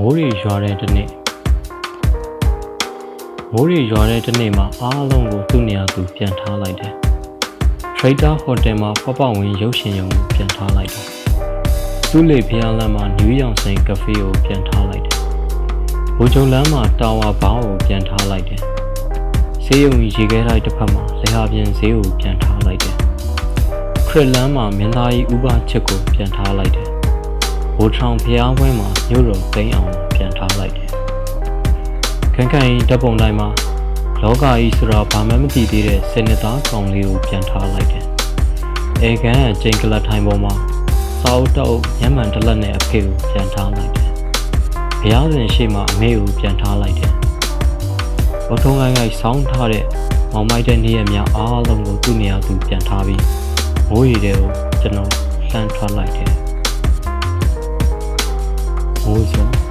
မိုးရီရွာတဲ့တစ်နေ့မိုးရီရွာတဲ့တစ်နေ့မှာအားလုံးကိုသူ့နေရာသူပြန်ထားလိုက်တယ်။ Trader Hotel မှာပပဝင်ရုပ်ရှင်ရုံကိုပြန်ထားလိုက်တယ်။သူ့လေဖျားလမ်းမှာနယူးယောက်ဆိုင်ကဖေးကိုပြန်ထားလိုက်တယ်။ဘူဂျုံလမ်းမှာတာဝါဘောင်းကိုပြန်ထားလိုက်တယ်။ဈေးရုံကြီးရေခဲတိုက်တစ်ဖက်မှာလေဟာပြင်ဈေးကိုပြန်ထားလိုက်တယ်။ခရစ်လမ်းမှာမင်းသားကြီးဥပချစ်ကိုပြန်ထားလိုက်တယ်။ ဘူထောင်ဖျားဝင်းမှာမြို့တော်သိမ်းအောင်ပြန်ထားလိုက်တယ်။ခန်းခန်းကြီးတပ်ပုံတိုင်းမှာလောကကြီးဆိုတာဘာမှမသိသေးတဲ့စနစ်သားကောင်လေးကိုပြန်ထားလိုက်တယ်။အေကန်အကျိန်ကလတ်ထိုင်ပေါ်မှာစာအုပ်တောက်ညမှန်တလက်နဲ့အဖေကိုပြန်ထားလိုက်တယ်။ဘုရားရှင်ရှေ့မှာအမေကိုပြန်ထားလိုက်တယ်။ဘုထုံးကိုင်းကိုင်းဆောင်းထားတဲ့မောင်မိုက်တဲ့နေရများအားလုံးကိုသူ့နေရာသူပြန်ထားပြီးမိုးရီတွေကိုကျွန်တော်လှမ်းထွက်လိုက်တယ်။ မိုးစွာ